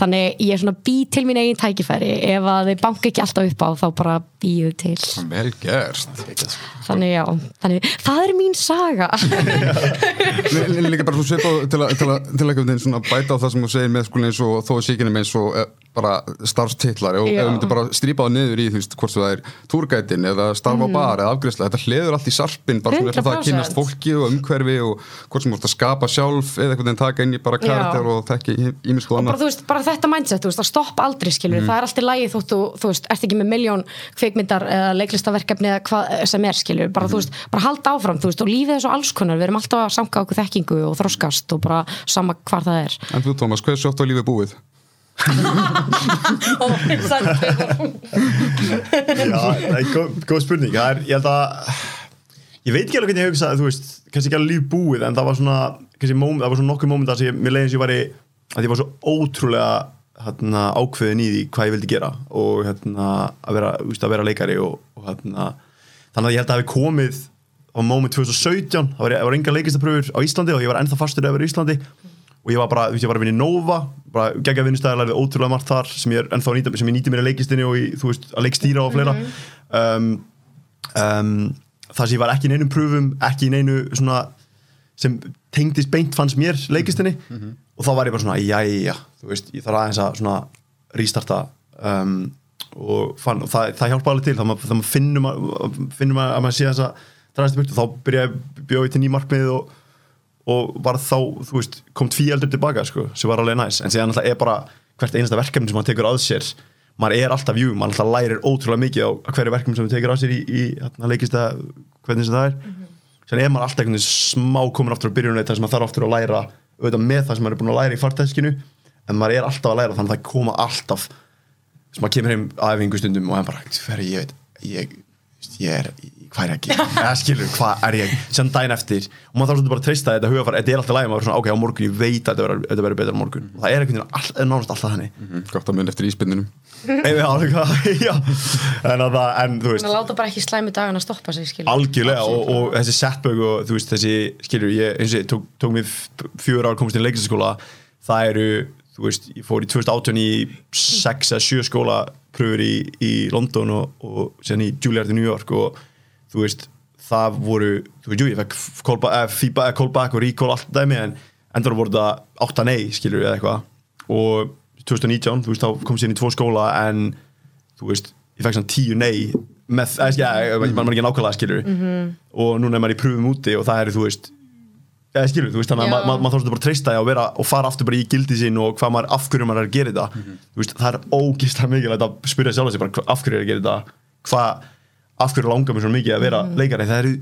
Þannig ég er svona bý til mín eigin tækifæri. Ef að þau banka ekki alltaf upp á þá bara býðu til. Vel gert. Þannig já, þannig það er mín saga. [LAUGHS] Lí- líka bara svo svipað til að til að- til að einhvern veginn svona bæta á það sem þú segir með skólinn eins og þó að síkinum eins og eh, bara starfstitlar og ef þú myndir bara strípa það niður í þú veist hvort það er túrgætin eða starfa mm. bar eða afgriðsla, þetta hleður allt í sarpin bara svona á það að 100%. kynast fólki og umhverfi og hvort sem þú ert að skapa sjálf eða einhvern veginn taka inn í bara karakter og þekki ímisku og bara, þú veist, bara þetta mindset, þú veist, að stoppa aldrei skilur, það er alltaf lægi þótt þú, þú veist, ert ekki með miljón kvikmyndar eða leiklistaverkefni eða hvað sem er skilur, bara þú veist, bara halda áfram þú veist, og lífið er svo alls konar, við erum alltaf að Já, góð, góð spurning. Það er, ég held að ég veit ekki alveg hvernig ég hugsa þú veist, kannski ekki alveg líf búið en það var svona, moment, það var svona nokkuð moment að mér leiðin sem ég var í, að ég var svo ótrúlega hérna, ákveðin í því hvað ég vildi gera og hérna, að vera, veist, að vera leikari og, og hérna, þannig að ég held að hafi komið á moment 2017 það var, var enga leikistapröfur á Íslandi og ég var ennþá fastur í Íslandi og ég var bara, þú veist, ég var að vinna í Nova bara geggja vinnustæði, lærði ótrúlega margt þar sem ég er nýta, sem ég nýti mér í leikistinni og í, þú veist, að leikstýra og fleira. Um, um, það sem ég var ekki í neinum pröfum, ekki í neinu svona, sem tengdist beint fannst mér leikistinni og þá var ég bara svona, jæja, þú veist, ég þarf aðeins að svona restarta um, og, fann, og það, það hjálpa alveg til, þá maður, finnum að, finnum að, að maður sé þess að dragast í byrtu, þá byrjaði bjóði til ný markmið og og var þá, þú veist, kom tví eldur tilbaka sko, sem var alveg næs, en síðan alltaf er bara hvert einasta verkefni sem maður tekur að sér maður er alltaf jú, maður alltaf lærir ótrúlega mikið á hverju verkefni sem maður tekur að sér í, í hérna, leikist að hvernig sem það er mm -hmm. síðan er maður alltaf einhvern veginn smá komin aftur á byrjunni þar sem maður þarf aftur að læra auðvitað með það sem maður er búin að læra í fartæskinu en maður er alltaf að læra þannig að það koma alltaf sem maður kemur heim að æfingu stundum og hann bara, hverju ég veit ég, ég er, hvað er ég að gera? Eða skilur, hvað er ég, sem daginn eftir og maður þarf svolítið bara að treysta þetta hugafar þetta er alltaf læg, maður er svona, ok, á morgun, ég veit að þetta verður- betra á morgun, og það er einhvern veginn all, er nánast alltaf þannig. Mm, gott að mun eftir [LAUGHS] [LAUGHS] já. En, að það, en þú veist, að láta bara ekki slæmi dagan að stoppa sig skilur algjörlega og, og þessi setbögg og þú veist, þessi, skilur, ég eins og ég tók, tók mér fjögur ár komast inn í leiklistaskóla það eru, þú veist, ég fór í 2018 í 6 eða 7 skólapröfur í, í London og, og síðan í Juilliard í New York og þú veist, það voru þú veist, jú, ég fekk callback, eh, feedback, eh, callback og recall allt dæmi en endur voru það 8 nei, skilur eða eitthvað og 2019, þú veist, þá kom sér í tvo skóla en þú veist, ég fekk svona 10 nei með, eða, ja, mm. mann ekki nákvæmlega skilur -hmm. og núna er maður í pröfum úti og það er, þú veist eða skilur, þú veist, þannig að ma- ma- maður þarf bara treysta að vera og fara aftur bara í gildi sín og hvað maður, af hverju maður er að gera þetta. Þú veist, það er ógislega mikilvægt að spyrja sjálf sig bara hva- af hverju er að gera þetta? Hvað, af hverju langar mér svo mikið að vera leikari, það eru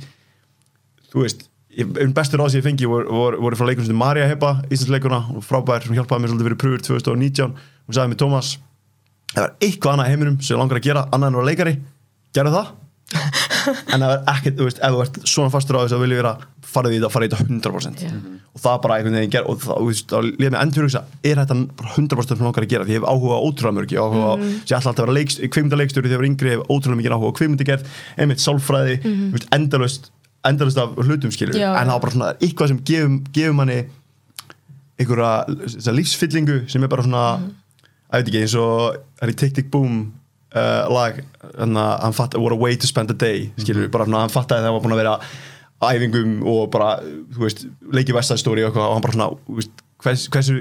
þú veist, ég- einn bestur ráð sem ég fengi voru, voru, voru frá leikunum sem Marja Heppa Íslandsleikuna, og frábær, hún hjálpaði mér svolítið fyrir pröfur 2019, hún sagði mér Tómas það er eitthvað annað heiminum sem ég langar að gera annað en að vera leikari, gerðu það [LAUGHS] en það er ekkert, þú veist, ef þú ert svona fastur á þess að vilja vera farið í þetta, farið í þetta 100% Já. og það bara einhvern veginn ger og það, þú veist, þá líða mig endur hugsa er þetta bara 100% sem langar að gera því ég hef áhuga á ótrúlega mörg, ég hef áhuga á Mhm. sem ég ætla alltaf að vera leikst, kvikmyndaleikstjóri þegar ég var yngri, ég hef ótrúlega mikið áhuga á kvikmyndagerð einmitt sálfræði, þú veist, endalust endalust af hlutum skilur Mhm. Já. en það var bara svona eitthvað sem gefur, gefur manni einhverja þessa lífsfyllingu sem er bara svona Mhm. að veit ekki eins og er í Tick Tick Boom uh, lag að hann fatt what a way to spend a day skilur við, bara svona hann fattaði að það var búin að vera æfingum og bara þú veist, leikið vestæðstóri og, og hann bara svona veist, hvers, hversu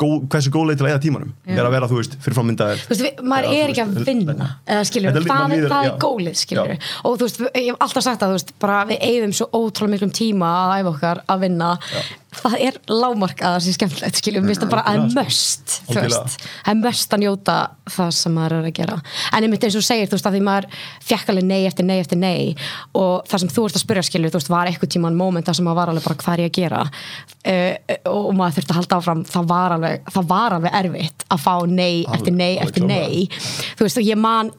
góð, hversu góð leið til að eða tímanum Já. er að vera þú veist, fyrir frámyndaðir Þú veist, maður Já, er ekki að vinna eða skilur, það, er- er já. gólið skilur Já. og þú veist, ég hef alltaf sagt að þú veist, bara við eigðum svo ótrúlega miklum tíma að æfa okkar að vinna það er lámark að það sé skemmtilegt skiljum, finnst það bara að er möst þú veist, það er möst að njóta það sem maður er að gera. En einmitt eins og segir, þú veist, að því maður fekk alveg nei eftir nei eftir nei og það sem þú ert að spyrja skilju, þú veist, var eitthvað tíman moment það sem maður var alveg bara hvað er ég að gera? Uh, og maður þurfti að halda áfram það var alveg, það var alveg erfitt að fá nei Alveg, eftir nei alveg eftir klárlega. nei. Þú veist, og ég man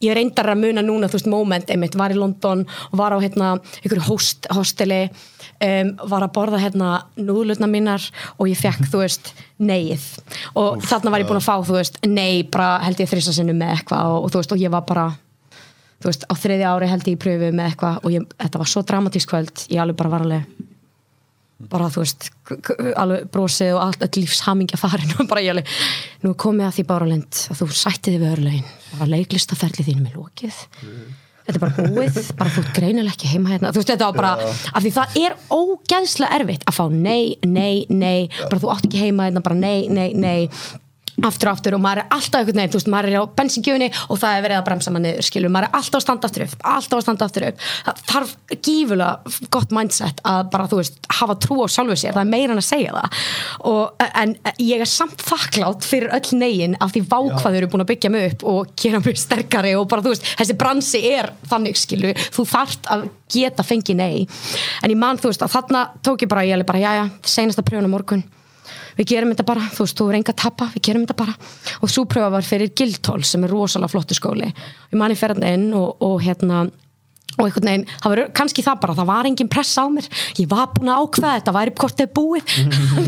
ég reyndar að muna núna, þú veist, moment einmitt, var í London og var á hérna einhverju host, hosteli um, var að borða hérna núðlutna mínar og ég fekk, þú veist, neið og Úff, þarna var ég búin að fá, þú veist, nei bara held ég þrissa sinni með eitthvað og, og þú veist, og ég var bara þú veist, á þriðja ári held ég í pröfu með eitthvað og ég, þetta var svo dramatísk kvöld ég alveg bara var alveg bara þú veist, alveg brosið og allt, lífshamingja farin og bara ég alveg, nú komið að því Báralind að þú sætti þið við örlegin bara leiklistaferli þínum er lokið. Þetta er bara búið, bara þú ert greinilega ekki heima hérna, þú veist þetta var bara af því það er ógeðslega erfitt að fá nei, nei, nei, bara þú átt ekki heima hérna, bara nei, nei, nei aftur og aftur og maður er alltaf einhvern veginn, þú veist, maður er á bensingjöfunni og það er verið að bremsa maður niður, skilur, maður er alltaf að standa aftur upp, alltaf að standa aftur upp. Það þarf gífulega gott mindset að bara, þú veist, hafa trú á sjálfu sér það er meira en að segja það. Og, en ég er samt þakklátt fyrir öll negin af því vákvað eru búin að byggja mig upp og gera mig sterkari og bara, þú veist, þessi bransi er þannig, skilur, þú þarft að geta fengið nei, en ég man, þú veist, við gerum þetta bara, þú veist, þú er enga að tappa við gerum þetta bara. Og svo pröfa var fyrir Gildhól sem er rosalega flottu skóli. Við manni ferðan inn og, og hérna og einhvern veginn, það var kannski það bara það var engin press á mér, ég var búin að ákveða þetta væri hvort þið búið.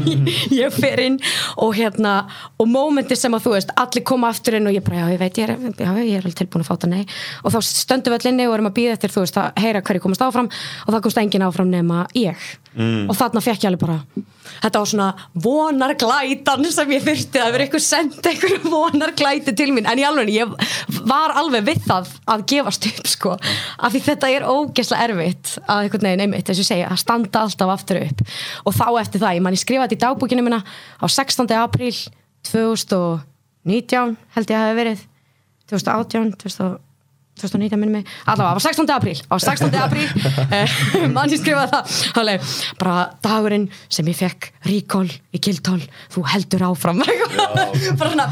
Ég, [LAUGHS] ég fer inn og hérna og mómenti sem að þú veist, allir koma aftur inn og ég bara, já, ég veit, ég er, já, ég er tilbúin að fáta nei. Og þá stöndum við allir inni og erum að býða eftir þú veist, að heyra hverju komast áfram og það komst engin áfram nema ég og þarna fekk ég alveg bara þetta var svona vonarglætan sem ég þurfti að vera eitthvað senda eitthvað vonarglæti til mín. En í alveg ég var alveg við það að gefast upp sko. Af því þetta er ógeðslega erfitt að einhvern veginn einmitt þess að segja að standa alltaf aftur upp. Og þá eftir það, ég man ég skrifaði í dagbúkinu minna á 16. apríl 2019 held ég að hafi verið. 2018 2000 2019 minnum mig, allavega, það var 16. apríl. Á 16. apríl. [LAUGHS] Eh, mann ég skrifaði það. Alveg, bara dagurinn sem ég fekk ríkól í kiltól þú heldur áfram. [LAUGHS] Bara svona,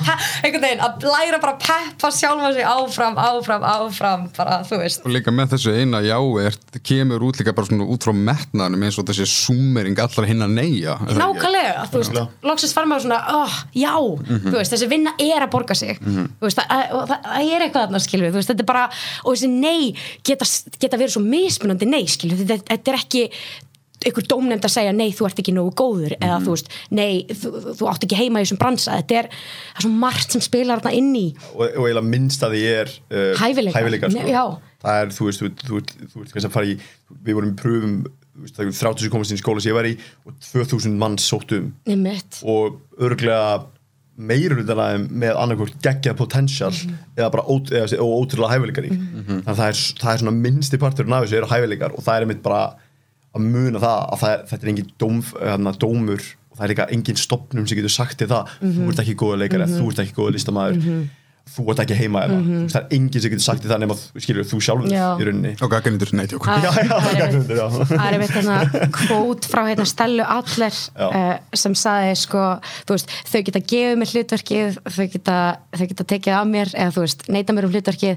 einhvern veginn, að læra bara að peppa sjálfa sig áfram, áfram, áfram bara, þú veist. Og líka með þessu eina já er, kemur út líka bara svona út frá metnaðanum eins og þessi súmering allar hinn að neyja nákvæmlega, þú veist, loksins fara maður svona oh, já, þú veist, þessi vinna er að borga sig. Þú veist, það, og það, það er eitthvað þarna skilur, þú veist, þetta er bara og þessi nei geta, geta verið svo mismunandi nei, skilur, þetta, þetta er ekki einhver dómnefnd að segja nei, þú ert ekki nógu góður eða þú veist, nei, þú, þú átt ekki heima í þessum bransa, þetta er, það er svo margt sem spilar þarna inn í. Og, og eiginlega minnst að því er uh, Hæfileikar. já. það er, þú veist, þú, veist kannski að fara í við vorum í pröfum 30 sem komast í skóla sem ég var í og 2000 manns sóttum nefnitt, og örglega meira hlutan að þeim með annarkvort geggjað potential Mhm. eða bara ót, eða, ótrúlega hæfileikar í. Þannig að það er, það er svona minnsti parturinn af þessu eru hæfileikar og það er einmitt bara að muna það að það er, þetta er engin dóm, hana, dómur og það er líka engin stopnum sem getur sagt til það. Mhm. þú ert ekki góða leikari, þú ert ekki góða listamæður þú ert ekki heima mm -hmm. það er enginn sem getur sagt það nema skilur þú sjálfur. Já. í rauninni og gagginnitur, nei, tjók Það- Já, já, það er það hérna kvót frá hérna Stellu Adler Já. uh, sem saði sko, veist, þau geta gefið mér hlutverkið, þau geta, þau geta tekið af mér eða þú veist, neita mér um hlutverkið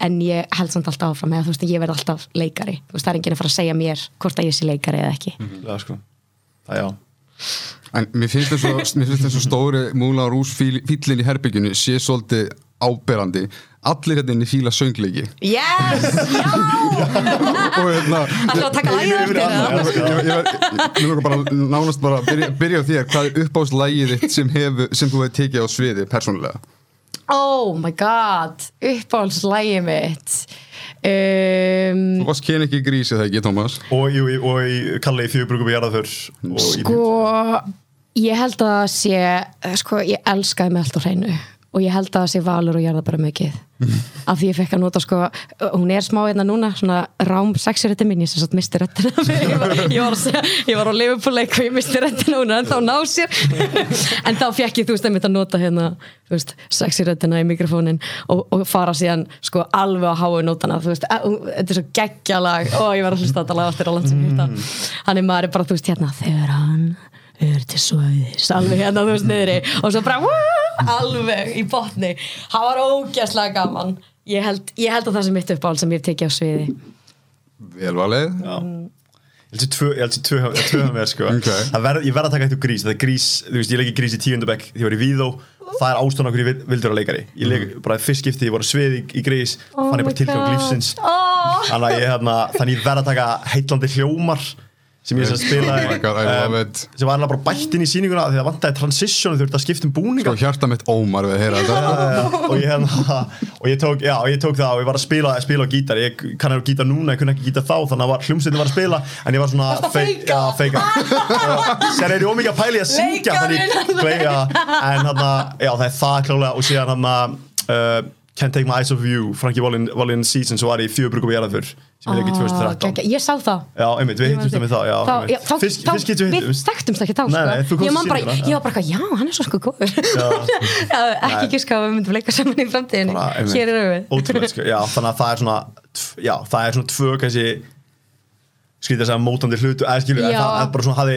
en ég held samt alltaf áfram eða þú veist, ég verð alltaf leikari þú veist, það er enginn að fara að segja mér hvort að ég sé leikari eða ekki já, sko. það já En mér finnst þess að, mér finnst þess að stóri múla rús fíl, fílinn í herbygginu sé svolítið áberandi. Allir hérna inn í fíla söngleiki. Yes, [LAUGHS] já! Og hérna Ætlaðu að taka lagið eftir eða? ég, ég bara nánast bara að byrja, byrja á þér hvað er uppáðslægið þitt sem, hef, sem þú hefur tekið á sviði persónulega? Oh my god, uppáhaldslægi mitt. Um, Þú varst ken ekki grísið það ekki, Tómas og, jú, í- og í Kalli í fjögurbrugum í jarðaför og í Sko, ég held að það sé, sko, ég elskaði með allt á hreinu og ég held að það sé valur og ég er það bara mikið. [LAUGHS] Af því ég fekk að nota sko hún er smá hérna núna, svona rám sexirötti mín, ég sem sagt misti röttina ég, var- ég, var segja, ég var á Liverpool-leik og ég misti röttina hún ennþá að ná sér. [LAUGHS] En þá fekk ég, þú veist, að nota hérna þú veist, sexiröttina í mikrofónin og, og fara síðan sko alveg á háu nótana, þú veist, að- þetta er svo geggjalag. Og ég var að hlusta þetta lag aftur á landsum hann er maður er bara, þú veist, hérna þegar hann er til svæðis alveg hérna þú veist niðri. Og svo bara woo, alveg í botni. Það var ógæslega gaman. Ég held, ég held að það sem mitt uppáhald sem ég hef tekið á sviði. Velvalið Já. Ég held sér tvö, hjá mér sko. Ok. Það verð, Ég verð að taka eitt úr grís. Það er grís, þú veist, ég leik í grís í tíundabæk Því ég var í Víðó. Það er ástæðan okkur ég vil- vildur að leikari. Ég leik bara fyrst skipti, ég voru svið í, í grís. Fann ég bara tilgang lífsins. Oh. Þannig að ég, hérna, þannig ég verð að taka heitlandi hljómar sem ég sem spila Oh my God, it. sem var alveg bara bætt inn í sýninguna því það vantaði transition þurfti að skipta um búninga. Sko hjarta mitt ómar við að heyra þetta. [LAUGHS] Og ég, hérna, og ég tók, já, og ég tók það og ég var að spila, að spila á gítar. Ég kann ekki gítar núna, ég kunni ekki gítar þá þannig að var, hljómsveitin var að spila en ég var svona að feika? sér er ég ómikið að pæli að syngja þannig hann já, það er það klálega og síðan hann uh, Can't Take My Eyes Off You Frankie Wallin, Season svo var ég í fjögurbrugum í Jarðafur sem ég leik í 2013 geggja. ég sá það. Já, einmitt, við hittumst það með það já, þá, já, þá, Fyrst- þá, fyrst getum við við hittumst þekktumst ekki þá Nei, nei, þú sko. ég, bara, sýninguna, ég var bara, já, hann er svo sko góður. [LAUGHS] Ekki Nei. giska að við myndum leika saman í framtíðinni. Bara, hér erum við. Ótrúlega, sko, þannig að það er svona já, það er svona tvö kannski skrítið að segja mótandi hlutu eða Já. það er bara svona mér,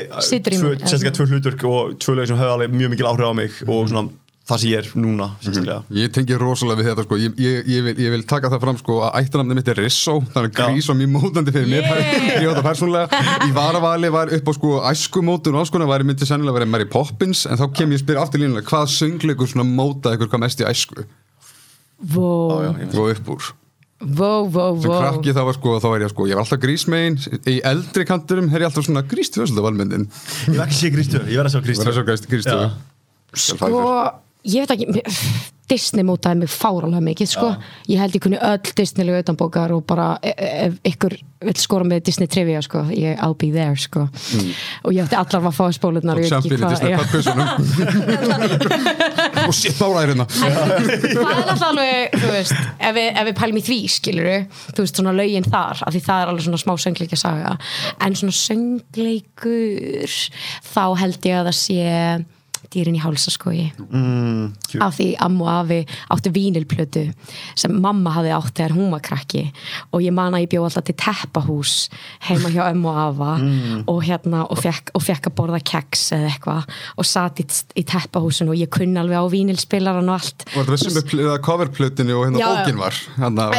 sérstaklega tvö hlutur og tvö lög sem höfðu alveg mjög mikil áhrif á mig og svona það sem ég er núna sérstaklega. Ég tengi rosalega við þetta sko. Ég, ég, ég, vil, ég vil taka það fram sko að ættanamni mitt er Risso. Þannig að grís var mjög mótandi fyrir mér. Yeah. [LAUGHS] Ég var það persónulega. Í varavali var upp á sko æskumótun og alls konar. Væri myndi sennilega verið Mary Poppins En þá kem ég að spyrja aftur línulega Hvað söngleikur svona mótaði ykkur hvað mest í æsku? Vó, Já, já, ég- og upp úr. Vó, vó, vó. krakki þá var sko, þá var ég sko, ég var alltaf grísmegin. Í eldri kanturum er ég alltaf svona grístvöld af valmyndin ég verð ekki að sé Kristur, ég verð að sjá Það Kristur er svo gæst grístvöld Sko, ég veit ekki Disney mótaði mig fárálega mikið sko. ég held ég kunni öll Disney-lega utanbókar og bara e- e- ef ykkur vill skora með Disney trivia sko, ég, I'll be there sko. og ég ætti allar að fá spólunar Og sjampir í Disney pappusunum [LAUGHS] Og shit, báraðir hérna. Það er alltaf alveg þú veist, ef við, ef við pælum í því skilur þú veist svona lögin þar af því það er alveg svona smá söngleikja saga. En svona söngleikur þá held ég að það sé dýrin í hálsaskogi mm, af því amma og afi áttu vínilplötu sem mamma hafði átt þegar hún var krakki. Og ég man að ég bjó alltaf til teppahús heima hjá ömmu og afa. Og hérna og fekk, og fekk að borða keks eða eitthvað. Og satt í, í teppahúsun og ég kunni alveg á vínilspilaran og allt. Var það sem er coverplötinu og hérna bókin var? Hérna,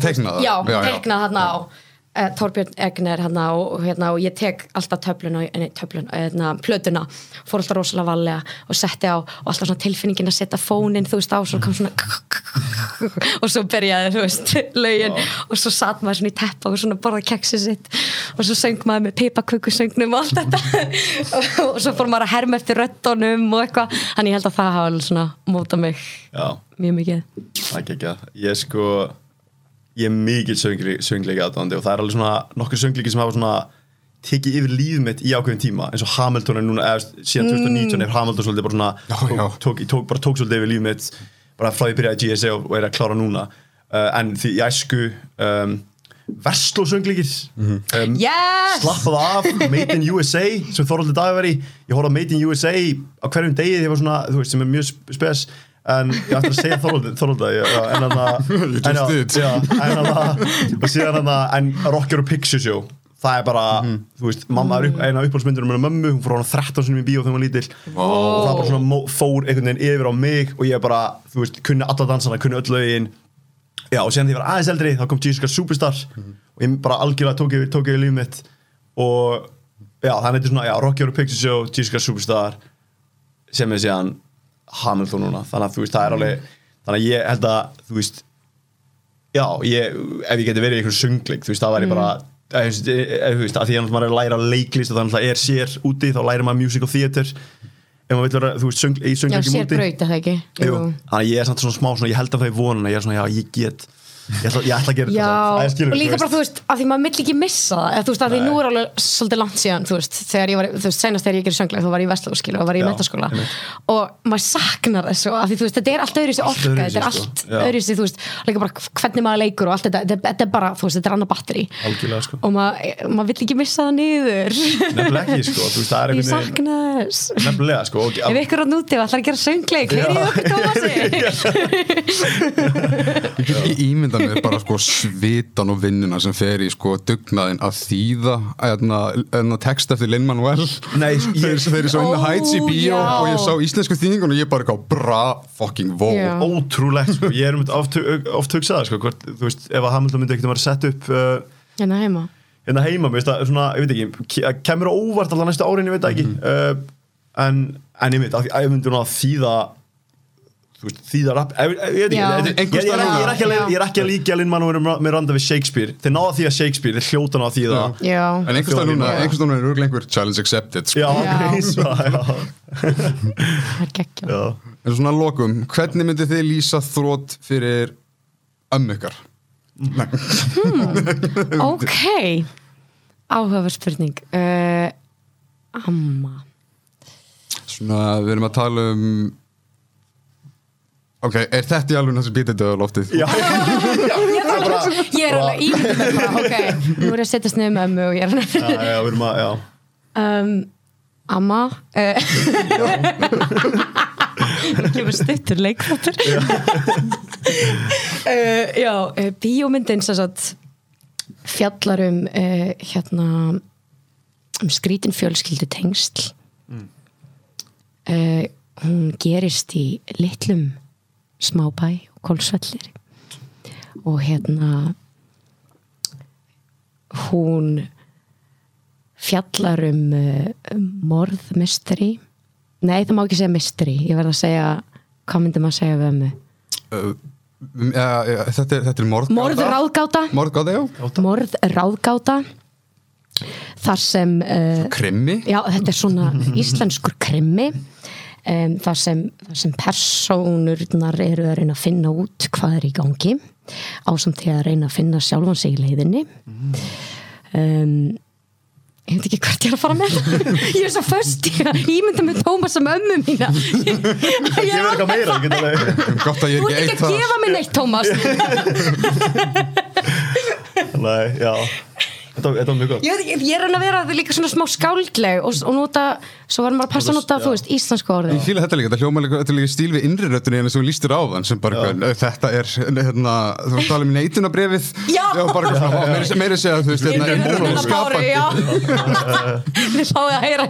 teiknaða já, teiknað. Hérna á uh, Torbjörn Egner hérna og, og, hérna, og ég tek alltaf töfluna, nei, töfluna hérna, plötuna, fór alltaf rosalega valega og setti á og alltaf tilfinningin að setja fónin, þú veist, á svo kom svona [LAUGHS] og svo byrjaði, þú veist [LAUGHS] lögin. Og svo satt maður svona í teppa og svona borða keksið sitt. Og svo söng maður með pipakökusöngnum og allt þetta. [LAUGHS] Og, og svo fór maður að herma eftir röttunum og eitthvað, þannig ég held að það hafa svona mótað mig já, mjög mikið. Það er ekki ég er sko ég er mikil söngleiki aðdáðandi og það er alveg svona nokkur söngleiki sem hafa svona tekið yfir lífið mitt í ákveðin tíma eins og Hamilton er núna, eða síðan 2019 er Hamilton svolítið bara svona Já, já. tók, tók, bara tók svolítið yfir lífið mitt bara frá því byrjaði í GSA og, og er að klára núna. Uh, en því í æsku um, Vestló söngleikir um, Yes! slappaðu af, Made in USA sem Þorvaldur Dagveri, ég horfði á Made in USA á hverjum degi því ég var svona, þú veist, sem er mjög sp- spes en ég ætti að segja já, en [LAUGHS] just did. já, en Rocker og Picture Show það er bara, þú veist, mamma er upp, eina uppáhaldsmyndur með mömmu, hún fór hana 13 sinni í bíó þegar hún var lítill og það bara svona fór einhvern veginn yfir á mig og ég bara, þú veist, kunni alla dansana, kunni öll lögin. Já, og síðan þegar ég var aðeins eldri þá kom Jesus Christ Superstar og ég bara algjörlega tók yfir, tók yfir líf mitt. Og já, þannig þetta er svona, já, Rocky Horror Picture Show Jesus Christ Superstar sem er síðan Hamilton núna, þannig að þú veist, það er alveg þannig að ég held að, þú veist já, ég, ef ég geti verið í einhverjum söngleik, þú veist, það væri bara eða, þú veist, e- e- að því að maður er að læra leiklist og þannig að er sér úti, þá lærir maður musical theater. Ef maður vil vera, þú veist, söng, í Já, söngleikum sér úti braut, er það ekki? Jú. Þannig að ég er samt svona smá svona, ég held að það er vonan að ég er svona, já, ég get ég ætla, ég ætla að gera Já, þetta skilur, og líka bara, þú veist, að því maður mill ekki missa það, eða þú veist, að því nú er alveg svolítið langt síðan, þú veist, þegar ég var, þú veist, senast þegar ég gerði sönglega, þú var í Vestló, skilu, og var í Já, metaskóla, og maður saknar þessu, að því, þú veist, þetta er allt öðruvísi orka, öðruvísi, þetta er sko. allt Já. öðruvísi, þú veist, líka bara hvernig maður leikur og allt þetta, þetta, er bara, þú veist, þetta er annað batteri, sko. Og maður, maður vill ekki missa það niður, nefnilega ekki sko, [LAUGHS] [LAUGHS] það er að bara sko svitan og vinnuna sem fer í sko dugnaðin að þýða að text eftir Lin-Manuel Nei, [LAUGHS] þeir, ég- þeir eru svo inn að Ó, hæts í bíó og ég sá íslensku þýningun og ég bara gá bra fucking vó. Ótrúlegt sko, ég er um oft, oft hugsað sko, hvort, þú veist, ef að Hamilton myndi ekkert að vera sett upp uh, Hérna heima. hérna heima, mér veist er svona, ég veit ekki ke- kemur óvart allar næstu árin, ég veit ekki. Uh, en, en ég veit, að að ég myndi að þýða veist, þýða rapp ég, ég, ég, ég, er ekki- ég er ekki að- líka Lin-Manuel með randa við Shakespeare þeir náða því að Shakespeare, þeir hljóta náða því að Já. en einhvers veginn núna, Já. einhvers veginn er örglega einhver challenge accepted sko. það, [LAUGHS] Það er geggjað. já. en svona lokum, hvernig myndið þið lýsa þrótt fyrir ömmu ykkar? Nei. [LAUGHS] Ok, áhugaverð spurning uh, Amma svona, við erum að tala um ok, er þetta í alveg bítið döða loftið? Já, [LAUGHS] já, já, já, bara, Ég er alveg ímyndið mér bara, ok. [LAUGHS] Nú er ég að setjast niður með ömmu og ég er já, já, við erum að, já. Um, Amma uh, [LAUGHS] Kemur stuttur leikfóttur uh, Já, uh, bíómyndin sem sagt fjallar um uh, hérna um skrítin fjölskyldu tengsl. Uh, hún gerist í litlum smábæ og kólsvellir og hérna hún fjallar um, uh, um morðmysteri nei það má ekki segja mysteri ég verð að segja, hvað myndi maður að segja við ömmu? Uh, ja, ja, þetta, þetta er morð morðráðgáta. Morðgáta, já. Morðráðgáta. Þar sem uh, krimmi Já, þetta er svona [LAUGHS] íslenskur krimmi um, þar, sem, þar sem persónurnar eru að reyna að finna út hvað er í gangi ásamt því að reyna að finna sjálfan sig í leiðinni. Um, ég veit ekki hvert ég er að fara með. [LAUGHS] Ég er svo föst í að ímynda með Tómas sem ömmu mína. [LAUGHS] Ég, Ég verð eitthvað meira, ég ég Þú er ert ekki að gefa mér neitt Tómas. [LAUGHS] Nei, já Þetta þetta var mjög gott. Ég, ég er að reyna að vera líka svona smá skáldleg og, og nota, svo var maður að passa að nota, þú veist, íslensku orðið. Ég fíla þetta líka, þetta hljóma líka, þetta líka stíl við innri röttunni en sem þú lístir á þann sem bara, eitthvað, þetta er, hérna, þú að tala um neitunarbrefið Já. bara, eitthvað svona, meira, meira segja, þú veist, hérna, er Báru, skapandi. já. [LAUGHS] Þið sáðu að heyra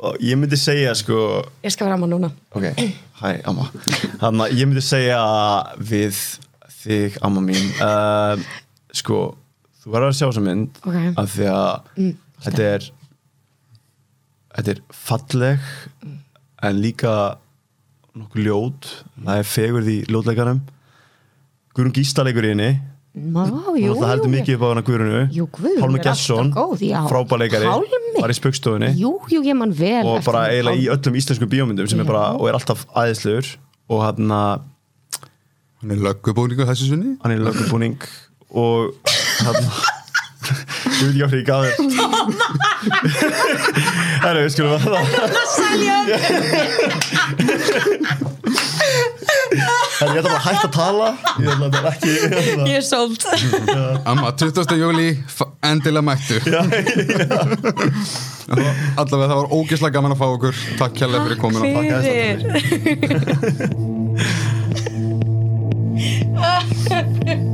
Og Ég myndi segja, sko Ég skal vera amma núna. Ok, hæ, amma. Þannig að ég myndi segja við þig, amma mín uh, Sko, þú verður að sjá þessa mynd Ok. af því að þetta er þetta er falleg en líka nokkuð ljót. Það er fegur því ljótleikarum Guðrún Gísla leikur í henni. Alltaf heldur mikið upp á hana Guðrunu Pálmi er Gesson, frábæleikari var í spöggstofunni Jú, jú, ég man vel og bara eiginlega í öllum íslenskum bíómyndum sem er Já. bara, og er alltaf aðeinslegur og hann Hann er löggubúningu þessu sunni hann er í lögubúning og hann ég veit ekki af því ég gaf þér. Herru, við skulum að það. Herru, ég ætla bara að hætta að tala. Ég ætla bara ekki hérna. Ég er sóld. Amma, 20. júli, endilega mættu. Allavega það var ógeðslega gaman að fá okkur. Takk kærlega fyrir komin og takk Fyrir [LAUGHS]